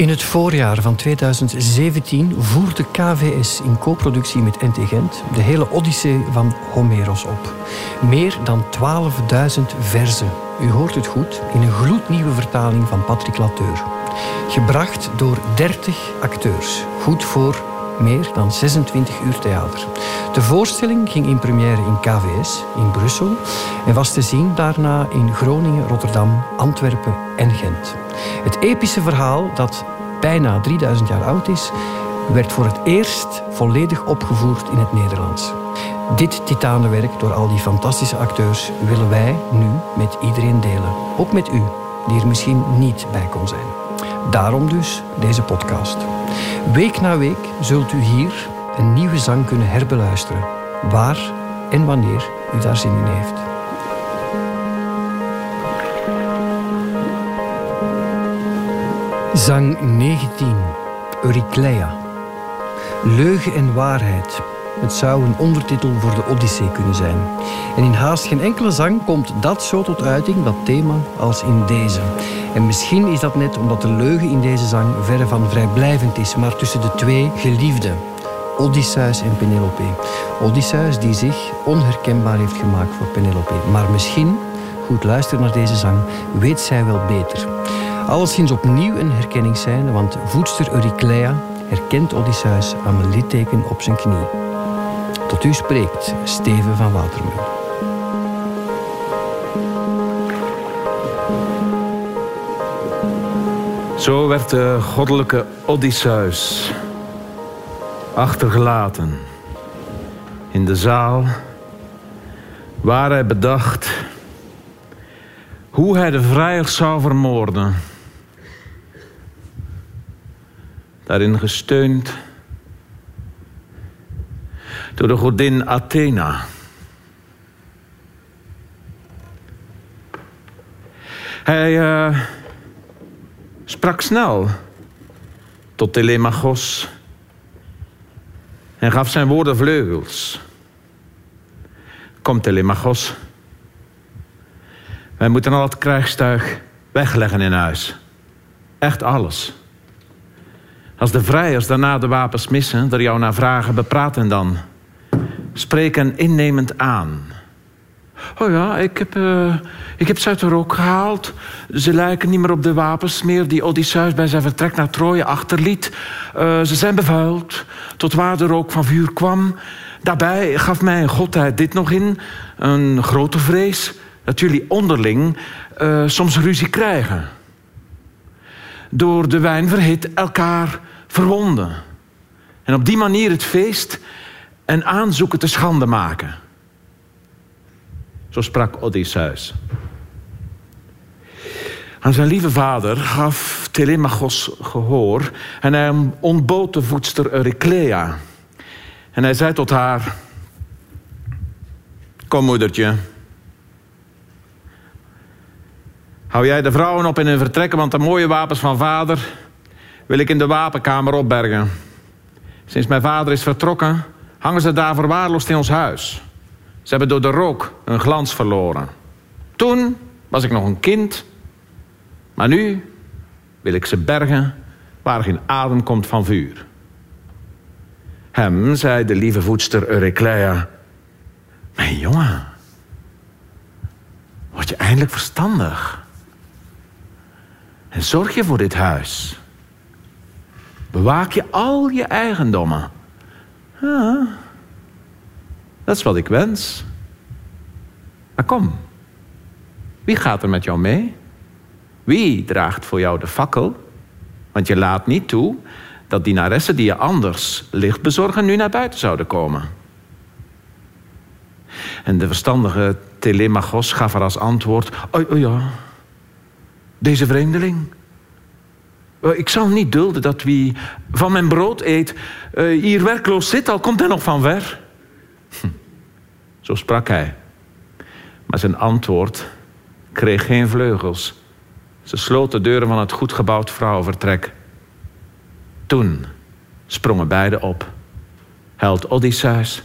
In het voorjaar van 2017 voerde KVS in co-productie met NT Gent de hele Odyssee van Homeros op. Meer dan 12.000 verzen. U hoort het goed, in een gloednieuwe vertaling van Patrick Lateur. Gebracht door 30 acteurs. Goed voor meer dan 26 uur theater. De voorstelling ging in première in KVS in Brussel en was te zien daarna in Groningen, Rotterdam, Antwerpen en Gent. Het epische verhaal, dat bijna 3000 jaar oud is, werd voor het eerst volledig opgevoerd in het Nederlands. Dit titanenwerk door al die fantastische acteurs willen wij nu met iedereen delen. Ook met u, die er misschien niet bij kon zijn. Daarom dus deze podcast. Week na week zult u hier een nieuwe zang kunnen herbeluisteren, waar en wanneer u daar zin in heeft. Zang 19, Euryclea. Leugen en waarheid. Het zou een ondertitel voor de Odyssee kunnen zijn. En in haast geen enkele zang komt dat zo tot uiting, dat thema, als in deze. En misschien is dat net omdat de leugen in deze zang verre van vrijblijvend is, maar tussen de twee geliefden. Odysseus en Penelope. Odysseus die zich onherkenbaar heeft gemaakt voor Penelope. Maar misschien, goed luisteren naar deze zang, weet zij wel beter. Alleszins opnieuw een herkenningsscène, want voedster Euryclea herkent Odysseus aan een litteken op zijn knie. Tot u spreekt Steven van Watermeulen. Zo werd de goddelijke Odysseus achtergelaten in de zaal waar hij bedacht hoe hij de vrijers zou vermoorden. Daarin gesteund door de godin Athena. Hij uh, sprak snel tot Telemachos en gaf zijn woorden vleugels. Kom Telemachos, wij moeten al het krijgstuig wegleggen in huis. Echt alles. Als de vrijers daarna de wapens missen, er jou naar vragen, bepraat hen dan. Spreek hen innemend aan. Oh ja, ik heb, uh, ik heb ze uit de rook gehaald. Ze lijken niet meer op de wapens meer die Odysseus bij zijn vertrek naar Troje achterliet. Uh, ze zijn bevuild, tot waar de rook van vuur kwam. Daarbij gaf mij godheid dit nog in, een grote vrees... dat jullie onderling uh, soms ruzie krijgen. Door de wijn verhit elkaar verwonden. En op die manier het feest en aanzoeken te schande maken. Zo sprak Odysseus. Aan zijn lieve vader gaf Telemachos gehoor en hij ontbood de voedster Euryclea. En hij zei tot haar: Kom, moedertje. Hou jij de vrouwen op in hun vertrekken, want de mooie wapens van vader wil ik in de wapenkamer opbergen. Sinds mijn vader is vertrokken, hangen ze daar verwaarloosd in ons huis. Ze hebben door de rook hun glans verloren. Toen was ik nog een kind, maar nu wil ik ze bergen waar geen adem komt van vuur. Hem zei de lieve voedster Euryclea: Mijn jongen, word je eindelijk verstandig. En zorg je voor dit huis. Bewaak je al je eigendommen. Ja, dat is wat ik wens. Maar kom, wie gaat er met jou mee? Wie draagt voor jou de fakkel? Want je laat niet toe dat dienaressen die je anders licht bezorgen nu naar buiten zouden komen. En de verstandige Telemachos gaf er als antwoord: Oh, oh ja, deze vreemdeling. Eh, ik zal niet dulden dat wie van mijn brood eet uh, hier werkloos zit, al komt hij nog van ver. Hm. Zo sprak hij. Maar zijn antwoord kreeg geen vleugels. Ze sloot de deuren van het goed gebouwd vrouwenvertrek. Toen sprongen beiden op. Held Odysseus,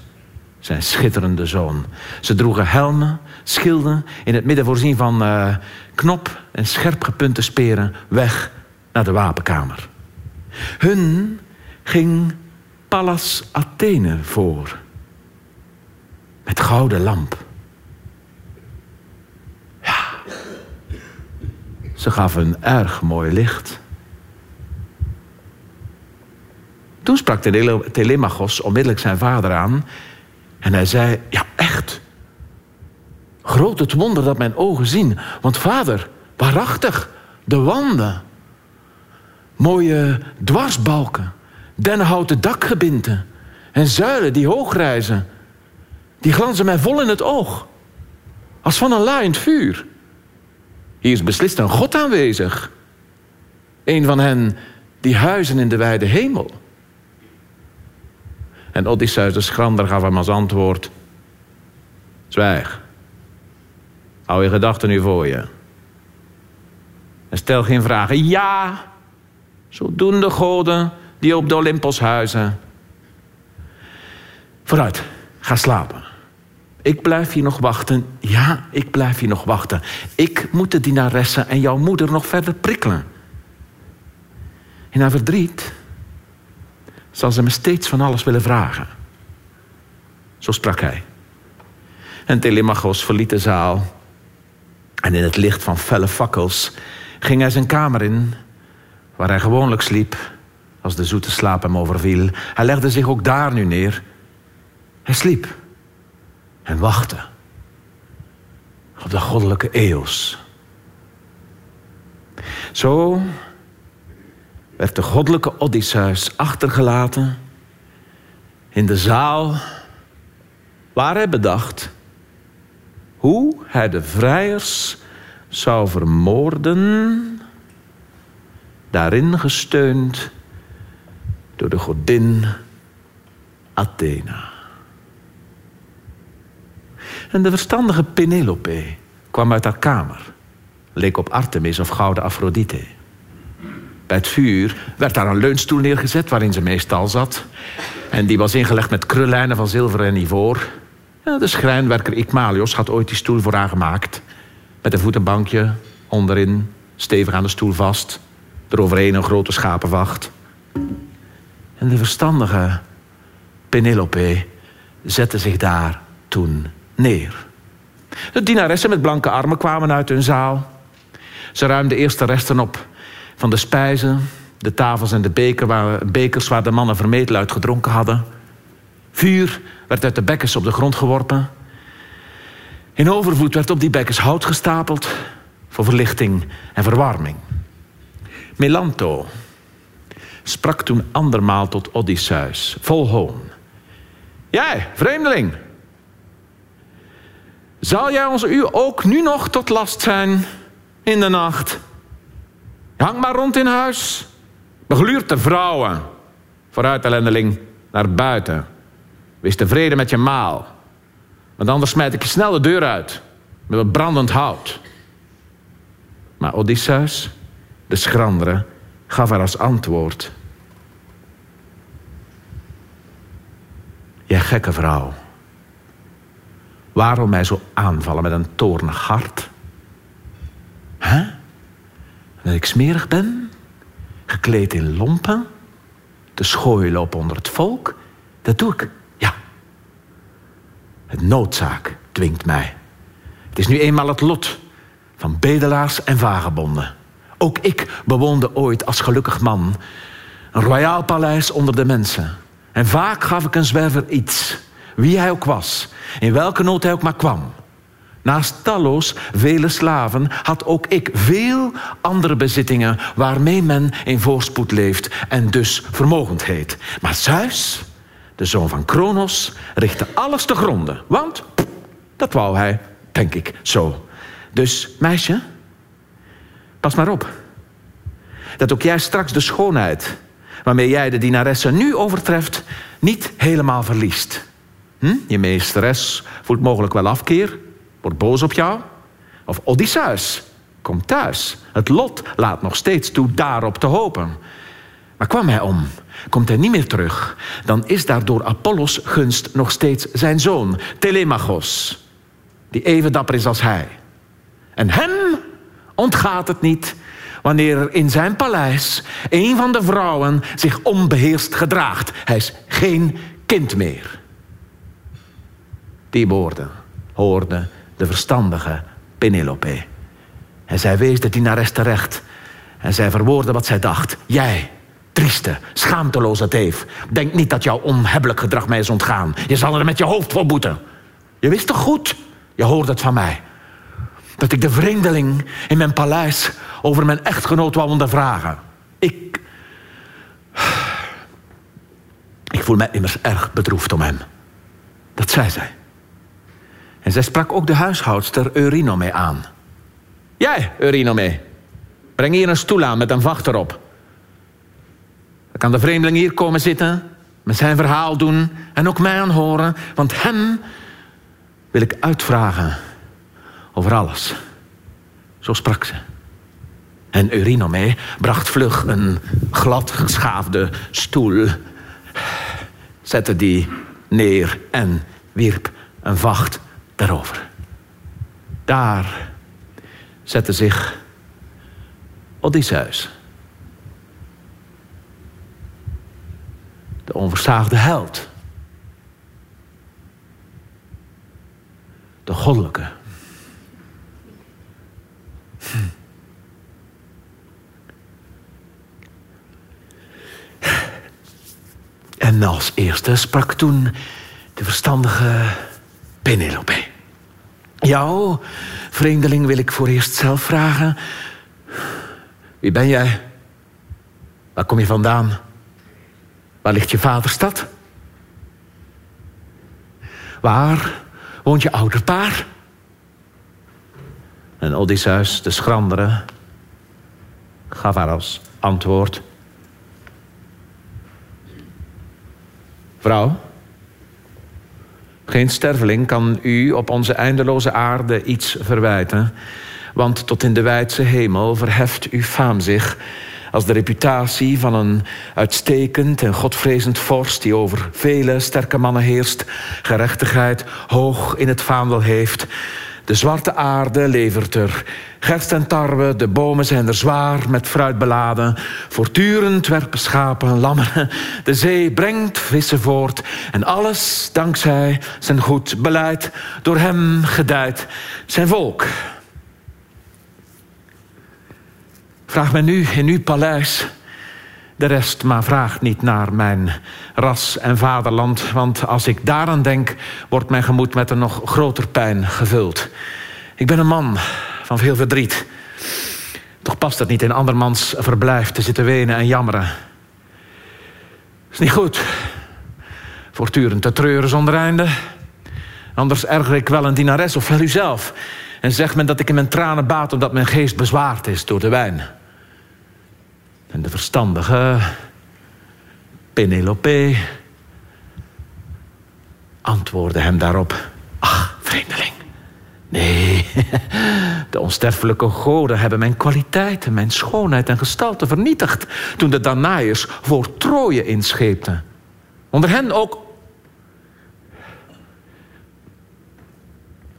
zijn schitterende zoon. Ze droegen helmen, schilden, in het midden voorzien van uh, knop en scherp gepunte speren, weg naar de wapenkamer. Hun ging Pallas Athene voor. Met gouden lamp. Ja. Ze gaf een erg mooi licht. Toen sprak Telemachos onmiddellijk zijn vader aan. En hij zei, ja echt. Groot het wonder dat mijn ogen zien. Want vader, waarachtig, de wanden. Mooie dwarsbalken, dennenhouten dakgebinten en zuilen die hoog reizen. Die glanzen mij vol in het oog, als van een laaiend vuur. Hier is beslist een God aanwezig. Een van hen die huizen in de wijde hemel. En Odysseus de schrander gaf hem als antwoord... Zwijg. Hou je gedachten nu voor je. En stel geen vragen. Ja, zo doen de goden die op de Olympos huizen. Vooruit, ga slapen. Ik blijf hier nog wachten. Ja, ik blijf hier nog wachten. Ik moet de dienaresse en jouw moeder nog verder prikkelen. In haar verdriet zal ze me steeds van alles willen vragen. Zo sprak hij. En Telemachos verliet de zaal. En in het licht van felle fakkels ging hij zijn kamer in, waar hij gewoonlijk sliep als de zoete slaap hem overviel. Hij legde zich ook daar nu neer. Hij sliep en wachtte op de goddelijke eeuws. Zo werd de goddelijke Odysseus achtergelaten in de zaal waar hij bedacht hoe hij de vrijers zou vermoorden, daarin gesteund door de godin Athena. En de verstandige Penelope kwam uit haar kamer, leek op Artemis of gouden Afrodite. Bij het vuur werd daar een leunstoel neergezet waarin ze meestal zat. En die was ingelegd met krullijnen van zilver en ivoor. De schrijnwerker Ikmalios had ooit die stoel voor haar gemaakt. Met een voetenbankje onderin, stevig aan de stoel vast. Eroverheen een grote schapenwacht. En de verstandige Penelope zette zich daar toen neer. De dienaressen met blanke armen kwamen uit hun zaal. Ze ruimden eerst de resten op van de spijzen, de tafels en de bekers waar de mannen vermetel uit gedronken hadden. Vuur werd uit de bekkers op de grond geworpen. In overvloed werd op die bekkers hout gestapeld voor verlichting en verwarming. Melanto sprak toen andermaal tot Odysseus, vol hoon. Jij, vreemdeling, zal jij ons u ook nu nog tot last zijn in de nacht? Hang maar rond in huis. Begluurt de vrouwen. Vooruit, ellendeling, naar buiten. Wees tevreden met je maal. Want anders smijt ik je snel de deur uit. Met wat brandend hout. Maar Odysseus, de schrandere, gaf haar als antwoord. Jij gekke vrouw. Waarom mij zo aanvallen met een toornig hart? Hè? Dat ik smerig ben, gekleed in lompen, te schooien op onder het volk, dat doe ik, ja. Het noodzaak dwingt mij. Het is nu eenmaal het lot van bedelaars en vagebonden. Ook ik bewoonde ooit als gelukkig man een royaal paleis onder de mensen. En vaak gaf ik een zwerver iets, wie hij ook was, in welke nood hij ook maar kwam. Naast talloos vele slaven had ook ik veel andere bezittingen waarmee men in voorspoed leeft en dus vermogend heet. Maar Zeus, de zoon van Kronos, richtte alles te gronden. Want dat wou hij, denk ik, zo. Dus meisje, pas maar op. Dat ook jij straks de schoonheid waarmee jij de dienaresse nu overtreft, niet helemaal verliest. Hm? Je meesteres voelt mogelijk wel afkeer, wordt boos op jou. Of Odysseus, kom thuis. Het lot laat nog steeds toe daarop te hopen. Maar kwam hij om, komt hij niet meer terug, dan is daar door Apollos gunst nog steeds zijn zoon, Telemachos, die even dapper is als hij. En hem ontgaat het niet wanneer er in zijn paleis een van de vrouwen zich onbeheerst gedraagt. Hij is geen kind meer. Die woorden hoorde de verstandige Penelope. En zij wees de dienares terecht. En zij verwoordde wat zij dacht. Jij, trieste, schaamteloze teef. Denk niet dat jouw onhebbelijk gedrag mij is ontgaan. Je zal er met je hoofd voor boeten. Je wist toch goed? Je hoorde het van mij. Dat ik de vreemdeling in mijn paleis over mijn echtgenoot wou ondervragen. Ik. Ik voel mij immers erg bedroefd om hem. Dat zei zij. En zij sprak ook de huishoudster Eurinome aan. Jij, Eurinome, breng hier een stoel aan met een vacht erop. Dan kan de vreemdeling hier komen zitten, met zijn verhaal doen en ook mij aanhoren, want hem wil ik uitvragen over alles. Zo sprak ze. En Eurinome bracht vlug een glad geschaafde stoel, zette die neer en wierp een vacht daarover. Daar zette zich Odysseus. De onversaagde held. De goddelijke. Hm. En als eerste sprak toen de verstandige Penelope. Jou, vreemdeling, wil ik voor eerst zelf vragen. Wie ben jij? Waar kom je vandaan? Waar ligt je vaderstad? Waar woont je ouderpaar? En Odysseus, de schrandere, gaf haar als antwoord... Vrouw, geen sterveling kan u op onze eindeloze aarde iets verwijten. Want tot in de wijdse hemel verheft uw faam zich als de reputatie van een uitstekend en godvrezend vorst die over vele sterke mannen heerst, gerechtigheid hoog in het vaandel heeft de zwarte aarde levert er gerst en tarwe, de bomen zijn er zwaar met fruit beladen. Voortdurend werpen schapen, lammen. De zee brengt vissen voort. En alles dankzij zijn goed beleid, door hem gedijt zijn volk. Vraag mij nu in uw paleis de rest, maar vraag niet naar mijn ras en vaderland, want als ik daaraan denk, wordt mijn gemoed met een nog groter pijn gevuld. Ik ben een man van veel verdriet. Toch past het niet in andermans verblijf te zitten wenen en jammeren. Is niet goed. Voortdurend te treuren zonder einde. Anders erger ik wel een dienares of wel u zelf. En zegt men dat ik in mijn tranen baat omdat mijn geest bezwaard is door de wijn. En de verstandige Penelope antwoordde hem daarop: Ach, vreemdeling. Nee, de onsterfelijke goden hebben mijn kwaliteiten, mijn schoonheid en gestalte vernietigd toen de Danaërs voor Troje inscheepten. Onder hen ook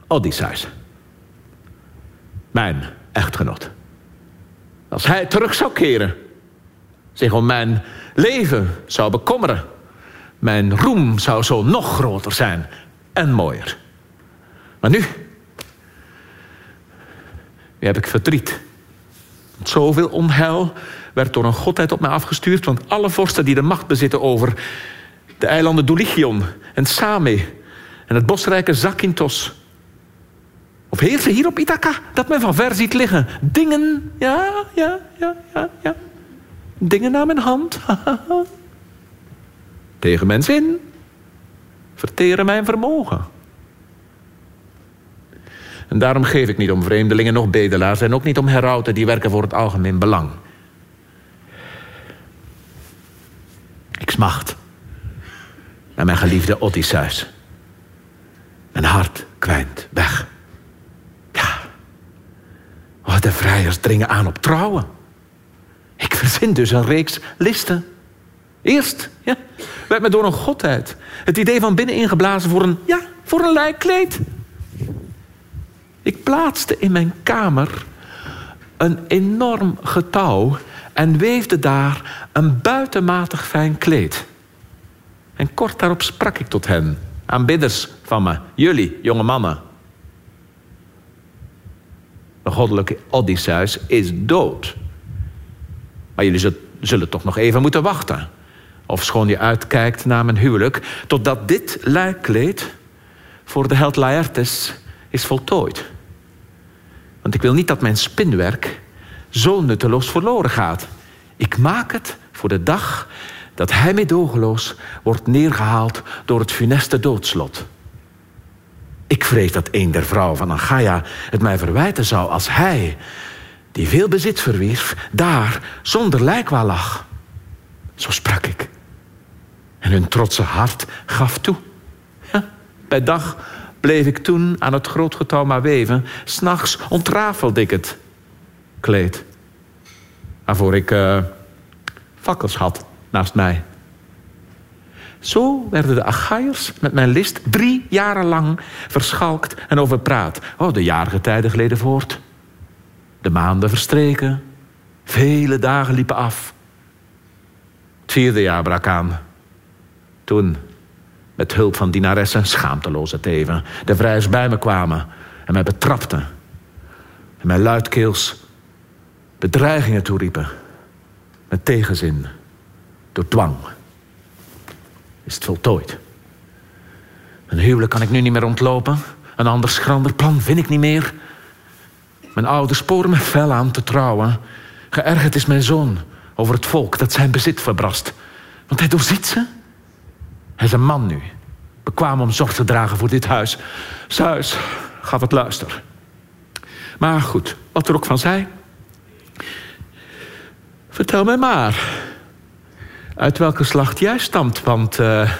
Odysseus, mijn echtgenoot. Als hij terug zou keren, zich om mijn leven zou bekommeren. Mijn roem zou zo nog groter zijn en mooier. Maar nu, nu heb ik verdriet. Zoveel onheil werd door een godheid op mij afgestuurd, want alle vorsten die de macht bezitten over de eilanden Dulichion en Same en het bosrijke Zakynthos. Of heersen hier op Ithaca, dat men van ver ziet liggen. Dingen, ja, ja, ja, ja, ja dingen naar mijn hand. Tegen mijn zin. Verteren mijn vermogen. En daarom geef ik niet om vreemdelingen nog bedelaars... en ook niet om herauten die werken voor het algemeen belang. Ik smacht naar mijn geliefde Odysseus. Mijn hart kwijnt weg. Ja, wat de vrijers dringen aan op trouwen. Ik verzin dus een reeks listen. Eerst ja, werd me door een godheid het idee van binnen ingeblazen voor een, ja, voor een lijkkleed. Ik plaatste in mijn kamer een enorm getouw en weefde daar een buitenmatig fijn kleed. En kort daarop sprak ik tot hen, aanbidders van me, jullie, jonge mannen. De goddelijke Odysseus is dood. Maar jullie zullen toch nog even moeten wachten. Of schoon je uitkijkt naar mijn huwelijk, totdat dit lijkkleed voor de held Laertes is voltooid. Want ik wil niet dat mijn spinwerk zo nutteloos verloren gaat. Ik maak het voor de dag dat hij meedogenloos wordt neergehaald door het funeste doodslot. Ik vrees dat een der vrouwen van Achaia het mij verwijten zou als hij, die veel bezit verwierf, daar zonder lijkwaal lag. Zo sprak ik. En hun trotse hart gaf toe. Bij dag bleef ik toen aan het groot getouw maar weven. S'nachts ontrafelde ik het kleed. Waarvoor ik uh, fakkels had naast mij. Zo werden de Achaiers met mijn list drie jaren lang verschalkt en overpraat. Oh, de jaargetijden gleden voort. De maanden verstreken. Vele dagen liepen af. Het vierde jaar brak aan. Toen, met hulp van dienaressen, schaamteloze teven, de vrijers bij me kwamen en mij betrapten. En mij luidkeels bedreigingen toeriepen. Met tegenzin, door dwang. Is het voltooid. Een huwelijk kan ik nu niet meer ontlopen. Een ander schrander plan vind ik niet meer. Mijn ouders sporen me fel aan te trouwen. Geërgerd is mijn zoon over het volk dat zijn bezit verbrast. Want hij doorziet ze. Hij is een man nu. Bekwaam om zorg te dragen voor dit huis. Zuis gaf het luister. Maar goed, wat er ook van zij. Vertel mij maar. Uit welke slacht jij stamt, want... Uh,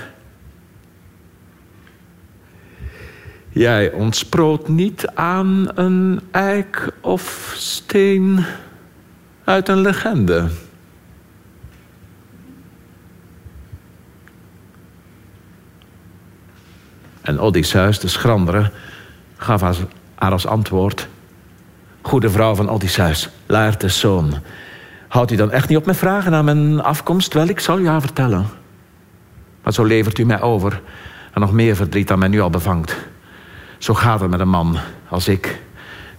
jij ontsproot niet aan een eik of steen uit een legende. En Odysseus, de schrandere, gaf haar als antwoord... Goede vrouw van Odysseus, Laertes zoon... houdt u dan echt niet op met vragen naar mijn afkomst? Wel, ik zal u haar vertellen. Maar zo levert u mij over... en nog meer verdriet dan mij nu al bevangt. Zo gaat het met een man als ik...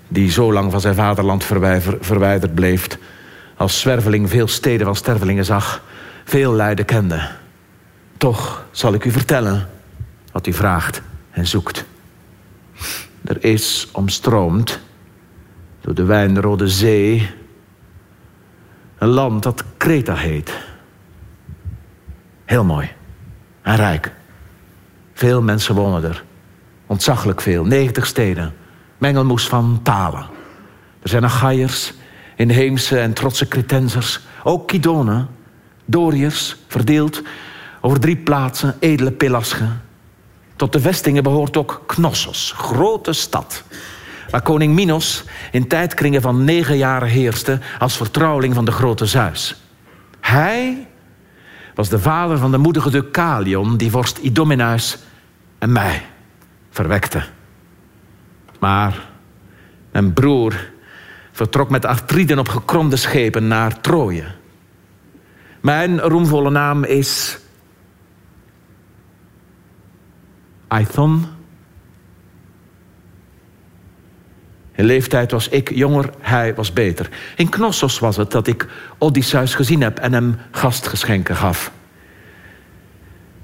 die zo lang van zijn vaderland verwijderd bleef... als zwerveling veel steden van stervelingen zag... veel lijden kende. Toch zal ik u vertellen wat u vraagt en zoekt. Er is omstroomd door de wijnrode zee een land dat Kreta heet. Heel mooi en rijk. Veel mensen wonen er. Ontzaglijk veel. 90 steden. Mengelmoes van talen. Er zijn Achaiers, inheemse en trotse Cretensers. Ook Kidonen, Doriërs, verdeeld over drie plaatsen, edele Pelasgen. Tot de vestingen behoort ook Knossos, grote stad. Waar koning Minos in tijdkringen van negen jaren heerste als vertrouweling van de grote Zeus. Hij was de vader van de moedige Deucalion die vorst Idomeneus en mij verwekte. Maar mijn broer vertrok met Artriden op gekromde schepen naar Troje. Mijn roemvolle naam is Aithon. In leeftijd was ik jonger, hij was beter. In Knossos was het dat ik Odysseus gezien heb en hem gastgeschenken gaf.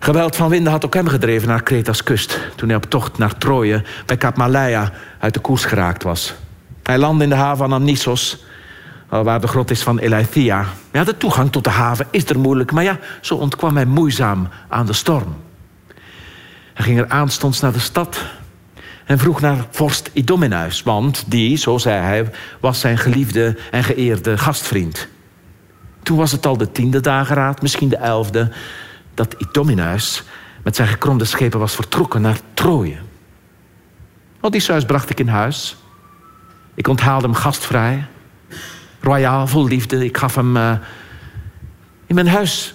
Geweld van winden had ook hem gedreven naar Kreta's kust... toen hij op tocht naar Troje bij Kaap Malaya uit de koers geraakt was. Hij landde in de haven van Amnisos, waar de grot is van Eleithia. Ja, de toegang tot de haven is er moeilijk... maar ja, zo ontkwam hij moeizaam aan de storm. Hij ging er aanstonds naar de stad en vroeg naar vorst Idomeneus, want die, zo zei hij, was zijn geliefde en geëerde gastvriend. Toen was het al de tiende dageraad, misschien de elfde, dat Idomeneus met zijn gekromde schepen was vertrokken naar Troje. Odysseus bracht ik in huis. Ik onthaalde hem gastvrij, royaal, vol liefde. Ik gaf hem. Uh... In mijn huis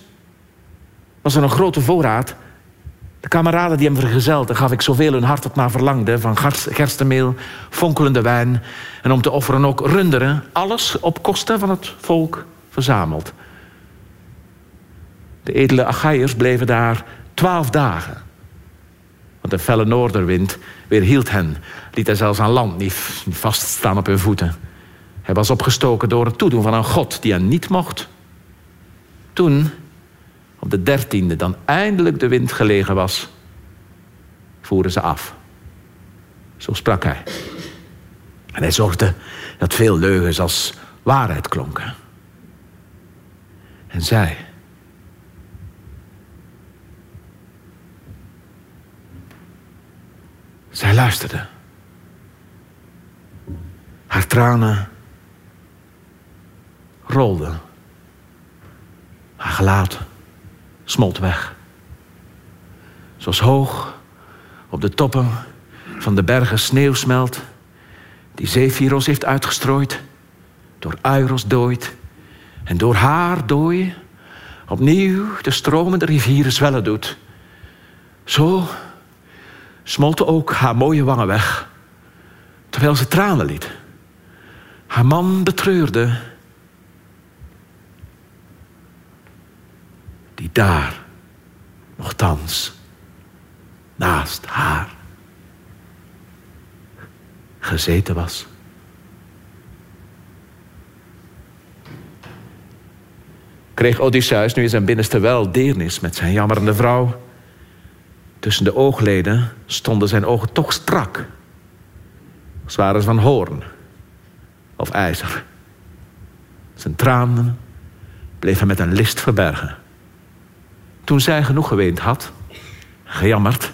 was er een grote voorraad De kameraden die hem vergezelden, gaf ik zoveel hun hart het maar verlangde... van gerstenmeel, fonkelende wijn... en om te offeren ook runderen. Alles op kosten van het volk verzameld. De edele Achaiërs bleven daar twaalf dagen. Want de felle noorderwind weerhield hen. Liet hij zelfs aan land niet vaststaan op hun voeten. Hij was opgestoken door het toedoen van een god die hen niet mocht. Toen, op de dertiende, dan eindelijk de wind gelegen was, voeren ze af. Zo sprak hij. En hij zorgde dat veel leugens als waarheid klonken. En zij, zij luisterde. Haar tranen rolden. Haar gelaat smolt weg. Zoals hoog op de toppen van de bergen sneeuw smelt, die Zephyros heeft uitgestrooid, door Uiros dooit en door haar dooi opnieuw de stromende rivieren zwellen doet. Zo smolten ook haar mooie wangen weg, terwijl ze tranen liet. Haar man betreurde die daar, nogthans, naast haar gezeten was. Kreeg Odysseus nu in zijn binnenste wel deernis met zijn jammerende vrouw. Tussen de oogleden stonden zijn ogen toch strak. Als waren ze van hoorn of ijzer. Zijn tranen bleven met een list verbergen. Toen zij genoeg geweend had, gejammerd,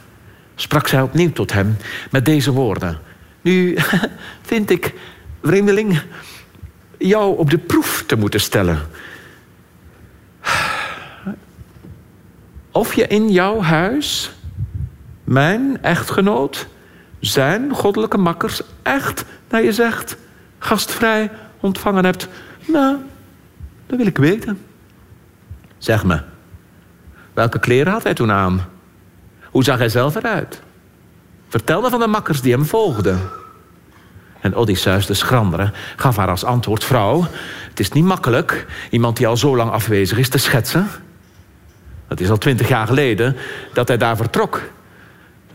sprak zij opnieuw tot hem met deze woorden. Nu vind ik, vreemdeling, jou op de proef te moeten stellen. Of je in jouw huis mijn echtgenoot, zijn goddelijke makkers, echt, naar je zegt, gastvrij ontvangen hebt. Nou, dat wil ik weten. Zeg me, Welke kleren had hij toen aan? Hoe zag hij zelf eruit? Vertelde van de makkers die hem volgden. En Odysseus, de schrandere, gaf haar als antwoord... vrouw, het is niet makkelijk iemand die al zo lang afwezig is te schetsen. Het is al twintig jaar geleden dat hij daar vertrok.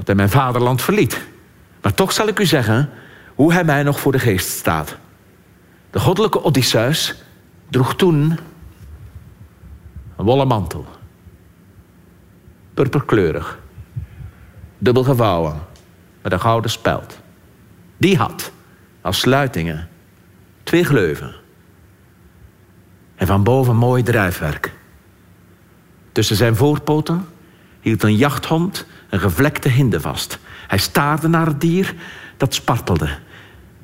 Dat hij mijn vaderland verliet. Maar toch zal ik u zeggen hoe hij mij nog voor de geest staat. De goddelijke Odysseus droeg toen een wollen mantel purperkleurig. Dubbel gevouwen, met een gouden speld. Die had als sluitingen twee gleuven. En van boven mooi drijfwerk. Tussen zijn voorpoten hield een jachthond een gevlekte hinde vast. Hij staarde naar het dier dat spartelde.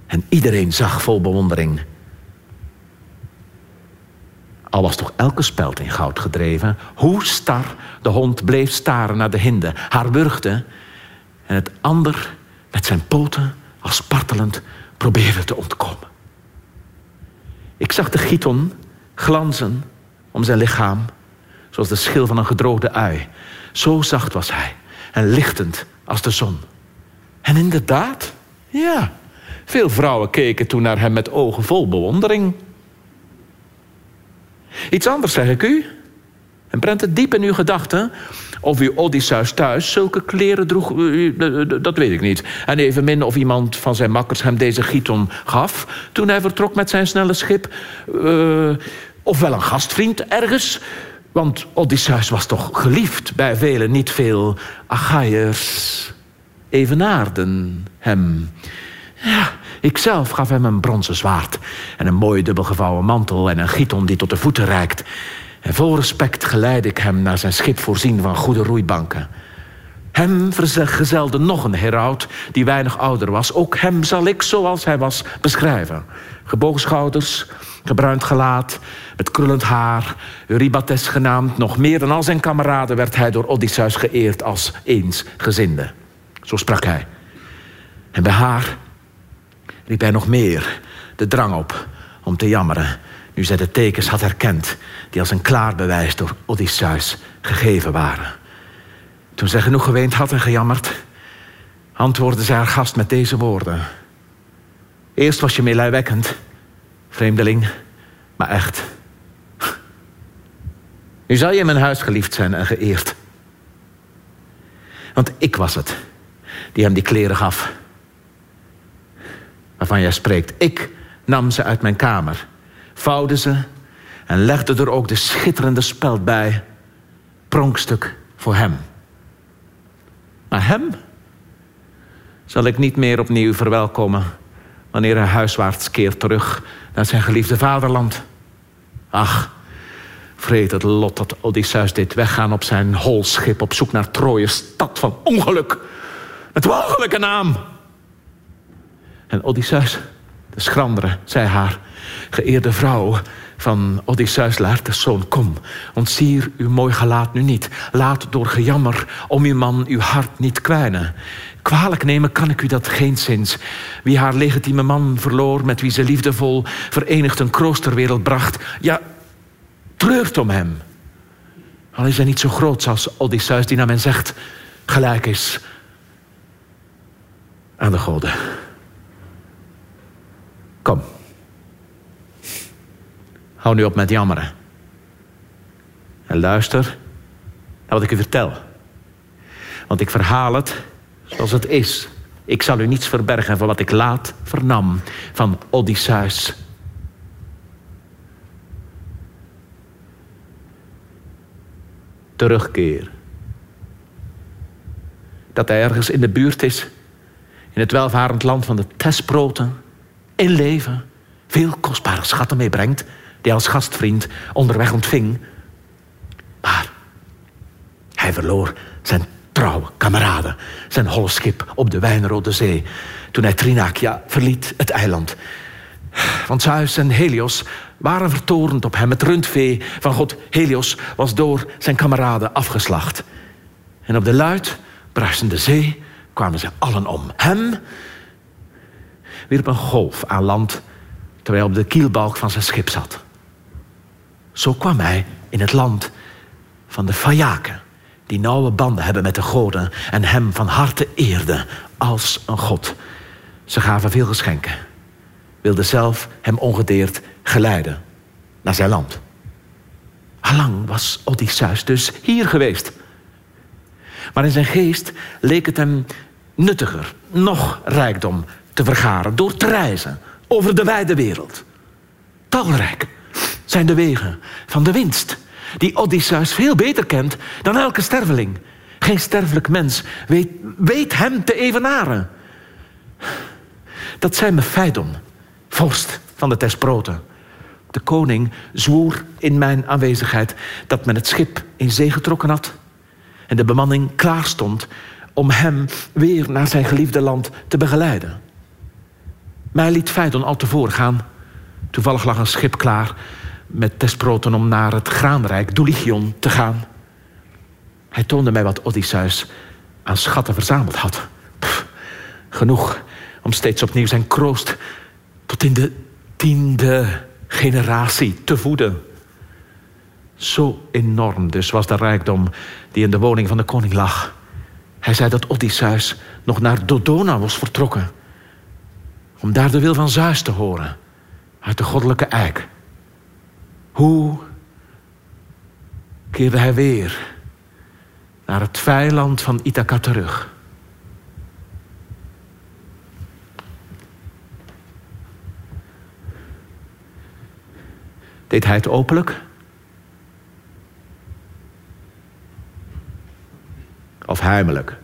En iedereen zag vol bewondering al was toch elke speld in goud gedreven, hoe star de hond bleef staren naar de hinde, haar wurgde en het ander met zijn poten als spartelend probeerde te ontkomen. Ik zag de giton glanzen om zijn lichaam, zoals de schil van een gedroogde ui. Zo zacht was hij en lichtend als de zon. En inderdaad, ja, veel vrouwen keken toen naar hem met ogen vol bewondering. Iets anders zeg ik u. En prent het diep in uw gedachten. Of u Odysseus thuis zulke kleren droeg, dat weet ik niet. En evenmin of iemand van zijn makkers hem deze giton gaf... toen hij vertrok met zijn snelle schip. Uh, of wel een gastvriend ergens. Want Odysseus was toch geliefd bij velen. Niet veel Achaiërs evenaarden hem. Ja, Ikzelf gaf hem een bronzen zwaard en een mooi dubbelgevouwen mantel en een giton die tot de voeten reikt. En vol respect geleidde ik hem naar zijn schip voorzien van goede roeibanken. Hem verzegelde nog een heraut die weinig ouder was. Ook hem zal ik, zoals hij was, beschrijven. Gebogen schouders, gebruind gelaat, met krullend haar, Eurybates genaamd. Nog meer dan al zijn kameraden werd hij door Odysseus geëerd als eensgezinde. Zo sprak hij. En bij haar riep hij nog meer de drang op om te jammeren. Nu zij de tekens had herkend die als een klaar bewijs door Odysseus gegeven waren. Toen zij genoeg geweend had en gejammerd, antwoordde zij haar gast met deze woorden. Eerst was je meelijwekkend, vreemdeling, maar echt. Nu zal je in mijn huis geliefd zijn en geëerd. Want ik was het die hem die kleren gaf. Waarvan jij spreekt. Ik nam ze uit mijn kamer, vouwde ze en legde er ook de schitterende speld bij. Pronkstuk voor hem. Maar hem zal ik niet meer opnieuw verwelkomen wanneer hij huiswaarts keert terug naar zijn geliefde vaderland. Ach, vreet het lot dat Odysseus deed weggaan op zijn holschip op zoek naar Troje, stad van ongeluk. Met walgelijke naam. En Odysseus, de schrandere, zei haar, geëerde vrouw van Odysseus de zoon, kom, ontsier uw mooi gelaat nu niet. Laat door gejammer om uw man uw hart niet kwijnen. Kwalijk nemen kan ik u dat geenszins. Wie haar legitieme man verloor, met wie ze liefdevol verenigd een kroost ter wereld bracht, ja, treurt om hem. Al is hij niet zo groot als Odysseus, die naar men zegt gelijk is aan de goden. Kom. Hou nu op met jammeren. En luister naar wat ik u vertel. Want ik verhaal het zoals het is. Ik zal u niets verbergen van wat ik laat vernam van Odysseus. Terugkeer. Dat hij ergens in de buurt is, in het welvarend land van de Tesproten, in leven, veel kostbare schatten meebrengt, die als gastvriend onderweg ontving. Maar hij verloor zijn trouwe kameraden, zijn holle schip op de wijnrode zee, toen hij Trinakia verliet, het eiland. Want Zeus en Helios waren vertorend op hem. Het rundvee van god Helios was door zijn kameraden afgeslacht. En op de luid bruisende zee kwamen ze allen om. Hem wierp een golf aan land terwijl hij op de kielbalk van zijn schip zat. Zo kwam hij in het land van de Fayaken, die nauwe banden hebben met de goden en hem van harte eerden als een god. Ze gaven veel geschenken, wilden zelf hem ongedeerd geleiden naar zijn land. Allang was Odysseus dus hier geweest. Maar in zijn geest leek het hem nuttiger, nog rijkdom te vergaren door te reizen over de wijde wereld. Talrijk zijn de wegen van de winst, die Odysseus veel beter kent dan elke sterveling. Geen sterfelijk mens weet, weet hem te evenaren. Dat zei me Phaidon, vorst van de Tesproten. De koning zwoer in mijn aanwezigheid dat men het schip in zee getrokken had en de bemanning klaar stond om hem weer naar zijn geliefde land te begeleiden. Mij liet Phaidon al tevoren gaan. Toevallig lag een schip klaar met Tesproten om naar het graanrijk Dulichion te gaan. Hij toonde mij wat Odysseus aan schatten verzameld had. genoeg om steeds opnieuw zijn kroost tot in de tiende generatie te voeden. Zo enorm dus was de rijkdom die in de woning van de koning lag. Hij zei dat Odysseus nog naar Dodona was vertrokken. Om daar de wil van Zeus te horen. Uit de goddelijke eik. Hoe keerde hij weer naar het vijland van Ithaca terug? Deed hij het openlijk? Of heimelijk?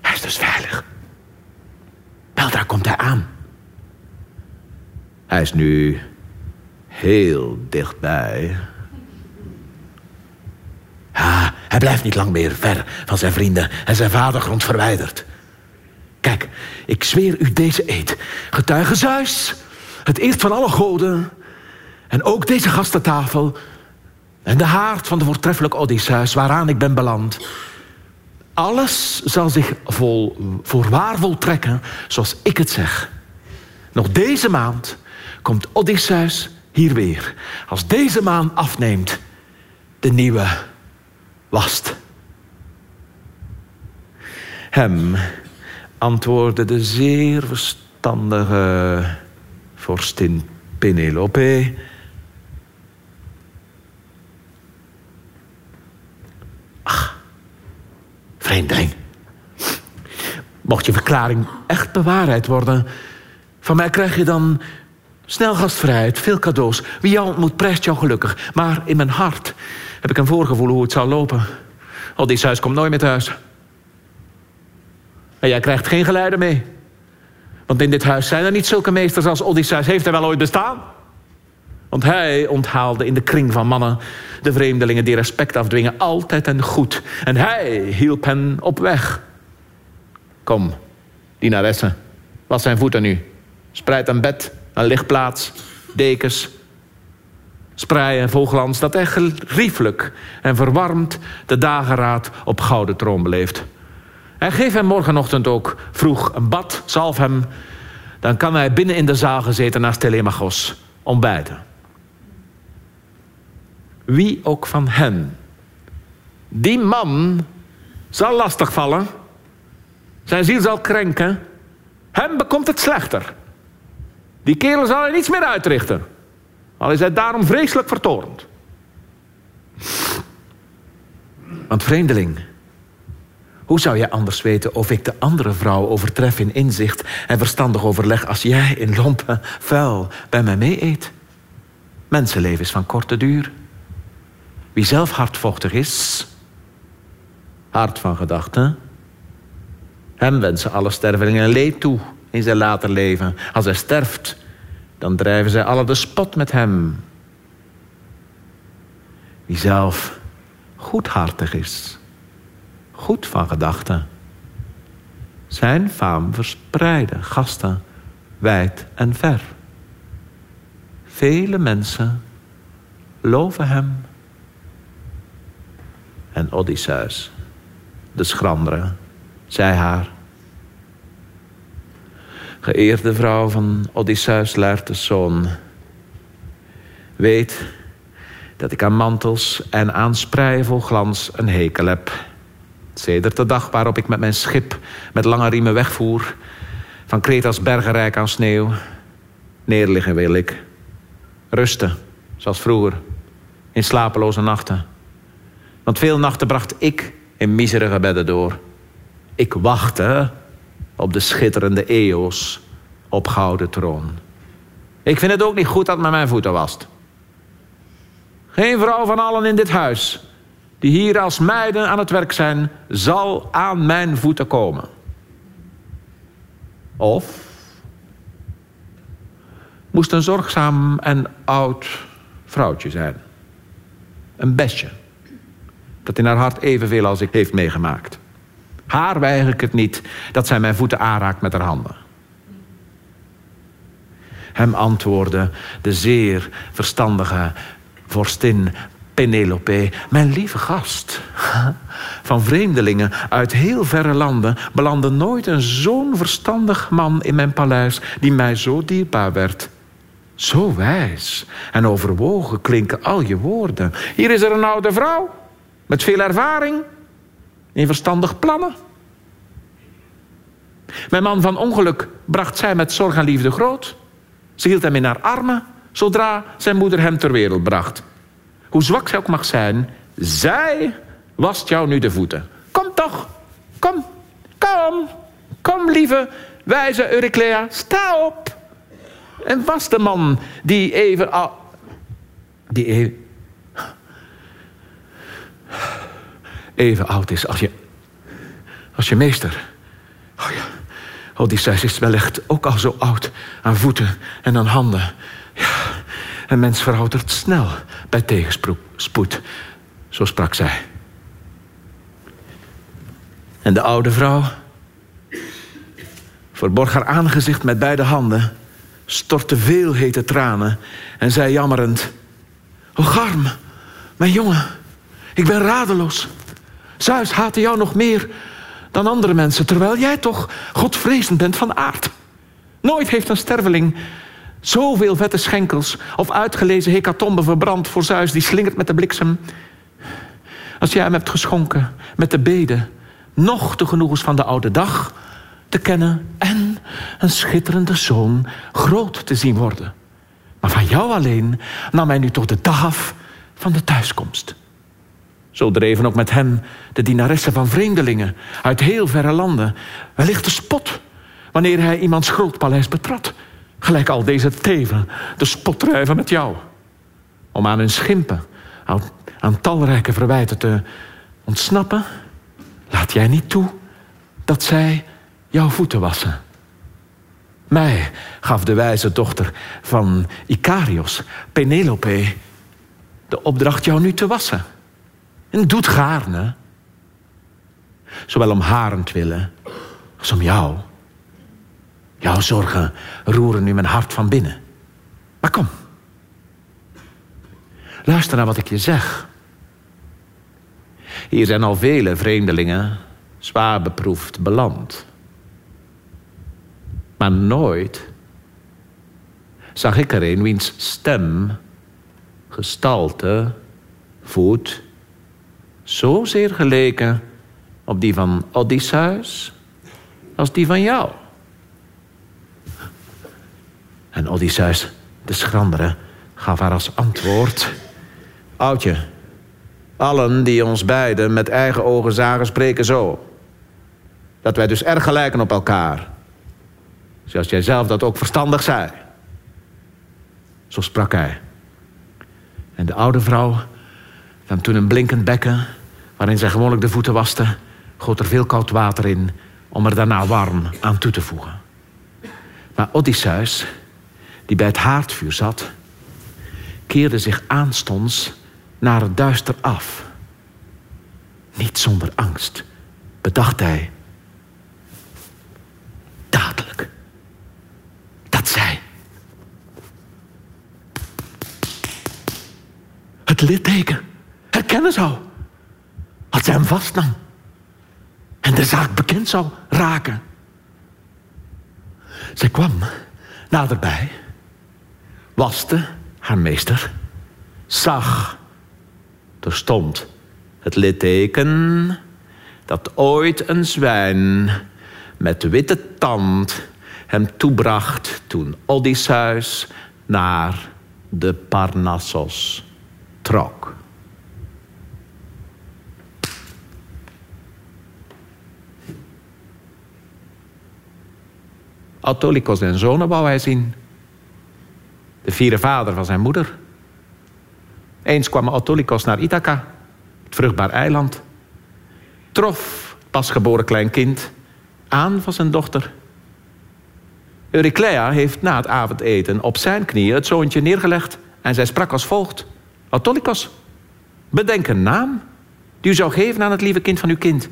Hij is dus veilig. Weldra komt hij aan. Hij is nu heel dichtbij. Ah, hij blijft niet lang meer ver van zijn vrienden en zijn vadergrond verwijderd. Kijk, ik zweer u deze eed. Getuige Zeus, het eerst van alle goden... en ook deze gastentafel... en de haard van de voortreffelijke Odysseus waaraan ik ben beland... alles zal zich vol, voorwaar voltrekken zoals ik het zeg. Nog deze maand komt Odysseus hier weer. Als deze maan afneemt, de nieuwe wast. Hem antwoordde de zeer verstandige vorstin Penelope. Ach, vreemdeling. Mocht je verklaring echt bewaarheid worden, van mij krijg je dan snel gastvrijheid, veel cadeaus. Wie jou ontmoet, prijst jou gelukkig. Maar in mijn hart heb ik een voorgevoel hoe het zal lopen. huis komt nooit meer thuis. En jij krijgt geen geleider mee. Want in dit huis zijn er niet zulke meesters als Odysseus. Heeft hij wel ooit bestaan? Want hij onthaalde in de kring van mannen de vreemdelingen die respect afdwingen altijd en goed. En hij hielp hen op weg. Kom, dienaresse, was zijn voeten nu. Spreid een bed, een lichtplaats, dekens, spreien vol glans... dat hij geriefelijk en verwarmd de dageraad op gouden troon beleeft. En geef hem morgenochtend ook vroeg een bad, zalf hem... dan kan hij binnen in de zaal gezeten naast Telemachos ontbijten. Wie ook van hen die man zal lastigvallen... zijn ziel zal krenken... hem bekomt het slechter... Die kerel zal er niets meer uitrichten. Al is hij daarom vreselijk vertorend. Want vreemdeling, hoe zou jij anders weten of ik de andere vrouw overtref in inzicht en verstandig overleg als jij in lompen vuil bij mij mee eet? Mensenleven is van korte duur. Wie zelf hardvochtig is, hard van gedachten, hem wensen alle stervelingen leed toe in zijn later leven. Als hij sterft, dan drijven zij alle de spot met hem. Wie zelf goedhartig is, goed van gedachten, zijn faam verspreiden, gasten, wijd en ver. Vele mensen loven hem. En Odysseus, de schrandere, zei haar... Geëerde vrouw van Odysseus Laertes zoon. Weet dat ik aan mantels en aan spreien vol glans een hekel heb. Sedert de dag waarop ik met mijn schip met lange riemen wegvoer... van Kreta's bergenrijk aan sneeuw. Neerliggen wil ik. Rusten, zoals vroeger. In slapeloze nachten. Want veel nachten bracht ik in miserige bedden door. Ik wachtte op de schitterende eos op gouden troon. Ik vind het ook niet goed dat men mijn voeten wast. Geen vrouw van allen in dit huis die hier als meiden aan het werk zijn, zal aan mijn voeten komen. Of moest een zorgzaam en oud vrouwtje zijn. Een bestje. Dat in haar hart evenveel als ik heeft meegemaakt. Haar weiger ik het niet dat zij mijn voeten aanraakt met haar handen. Hem antwoordde de zeer verstandige vorstin Penelope, mijn lieve gast. Van vreemdelingen uit heel verre landen belandde nooit een zo'n verstandig man in mijn paleis die mij zo dierbaar werd. Zo wijs en overwogen klinken al je woorden. Hier is er een oude vrouw met veel ervaring in verstandig plannen. Mijn man van ongeluk bracht zij met zorg en liefde groot. Ze hield hem in haar armen zodra zijn moeder hem ter wereld bracht. Hoe zwak zij ook mag zijn, zij wast jou nu de voeten. Kom toch, kom, kom, kom lieve wijze Euryclea, sta op. En was de man die even al... Die even... Even oud is als je... Als je meester. Oh ja. Odysseus is wellicht ook al zo oud aan voeten en aan handen. Ja, een mens veroudert snel bij tegenspoed. Zo sprak zij. En de oude vrouw verborg haar aangezicht met beide handen, stortte veel hete tranen en zei jammerend: O Garm, mijn jongen, ik ben radeloos. Zeus haatte jou nog meer dan andere mensen, terwijl jij toch godvrezend bent van aard. Nooit heeft een sterveling zoveel vette schenkels of uitgelezen hecatombe verbrand voor Zeus die slingert met de bliksem. Als jij hem hebt geschonken met de beden, nog de genoegens van de oude dag te kennen en een schitterende zoon groot te zien worden. Maar van jou alleen nam hij nu toch de dag af van de thuiskomst. Zo dreven ook met hem de dienaressen van vreemdelingen uit heel verre landen. Wellicht de spot wanneer hij iemands grootpaleis betrad. Gelijk al deze teven de spot drijven met jou. Om aan hun schimpen, aan, aan talrijke verwijten te ontsnappen, laat jij niet toe dat zij jouw voeten wassen. Mij gaf de wijze dochter van Icarios, Penelope, de opdracht jou nu te wassen. En doet gaarne. Zowel om harentwille als om jou. Jouw zorgen roeren nu mijn hart van binnen. Maar kom. Luister naar wat ik je zeg. Hier zijn al vele vreemdelingen zwaar beproefd beland. Maar nooit zag ik er een wiens stem, gestalte, voet zozeer geleken op die van Odysseus als die van jou. En Odysseus, de schrandere, gaf haar als antwoord: Oudje, allen die ons beiden met eigen ogen zagen, spreken zo. Dat wij dus erg gelijken op elkaar. Zoals jij zelf dat ook verstandig zei. Zo sprak hij. En de oude vrouw nam toen een blinkend bekken, waarin zij gewoonlijk de voeten waste, goot er veel koud water in om er daarna warm aan toe te voegen. Maar Odysseus, die bij het haardvuur zat, keerde zich aanstonds naar het duister af. Niet zonder angst, bedacht hij. Dadelijk. Dat zij. Het litteken herkennen zou. Als zij hem vastnam. En de zaak bekend zou raken. Zij kwam naderbij waste haar meester, zag, er stond het litteken dat ooit een zwijn met witte tand hem toebracht toen Odysseus naar de Parnassos trok. Autolycos en zonen wou hij zien de vierde vader van zijn moeder. Eens kwam Autolycos naar Ithaca, het vruchtbaar eiland. Trof pasgeboren klein kind aan van zijn dochter. Euryclea heeft na het avondeten op zijn knieën het zoontje neergelegd en zij sprak als volgt: Autolycos, bedenk een naam die u zou geven aan het lieve kind van uw kind.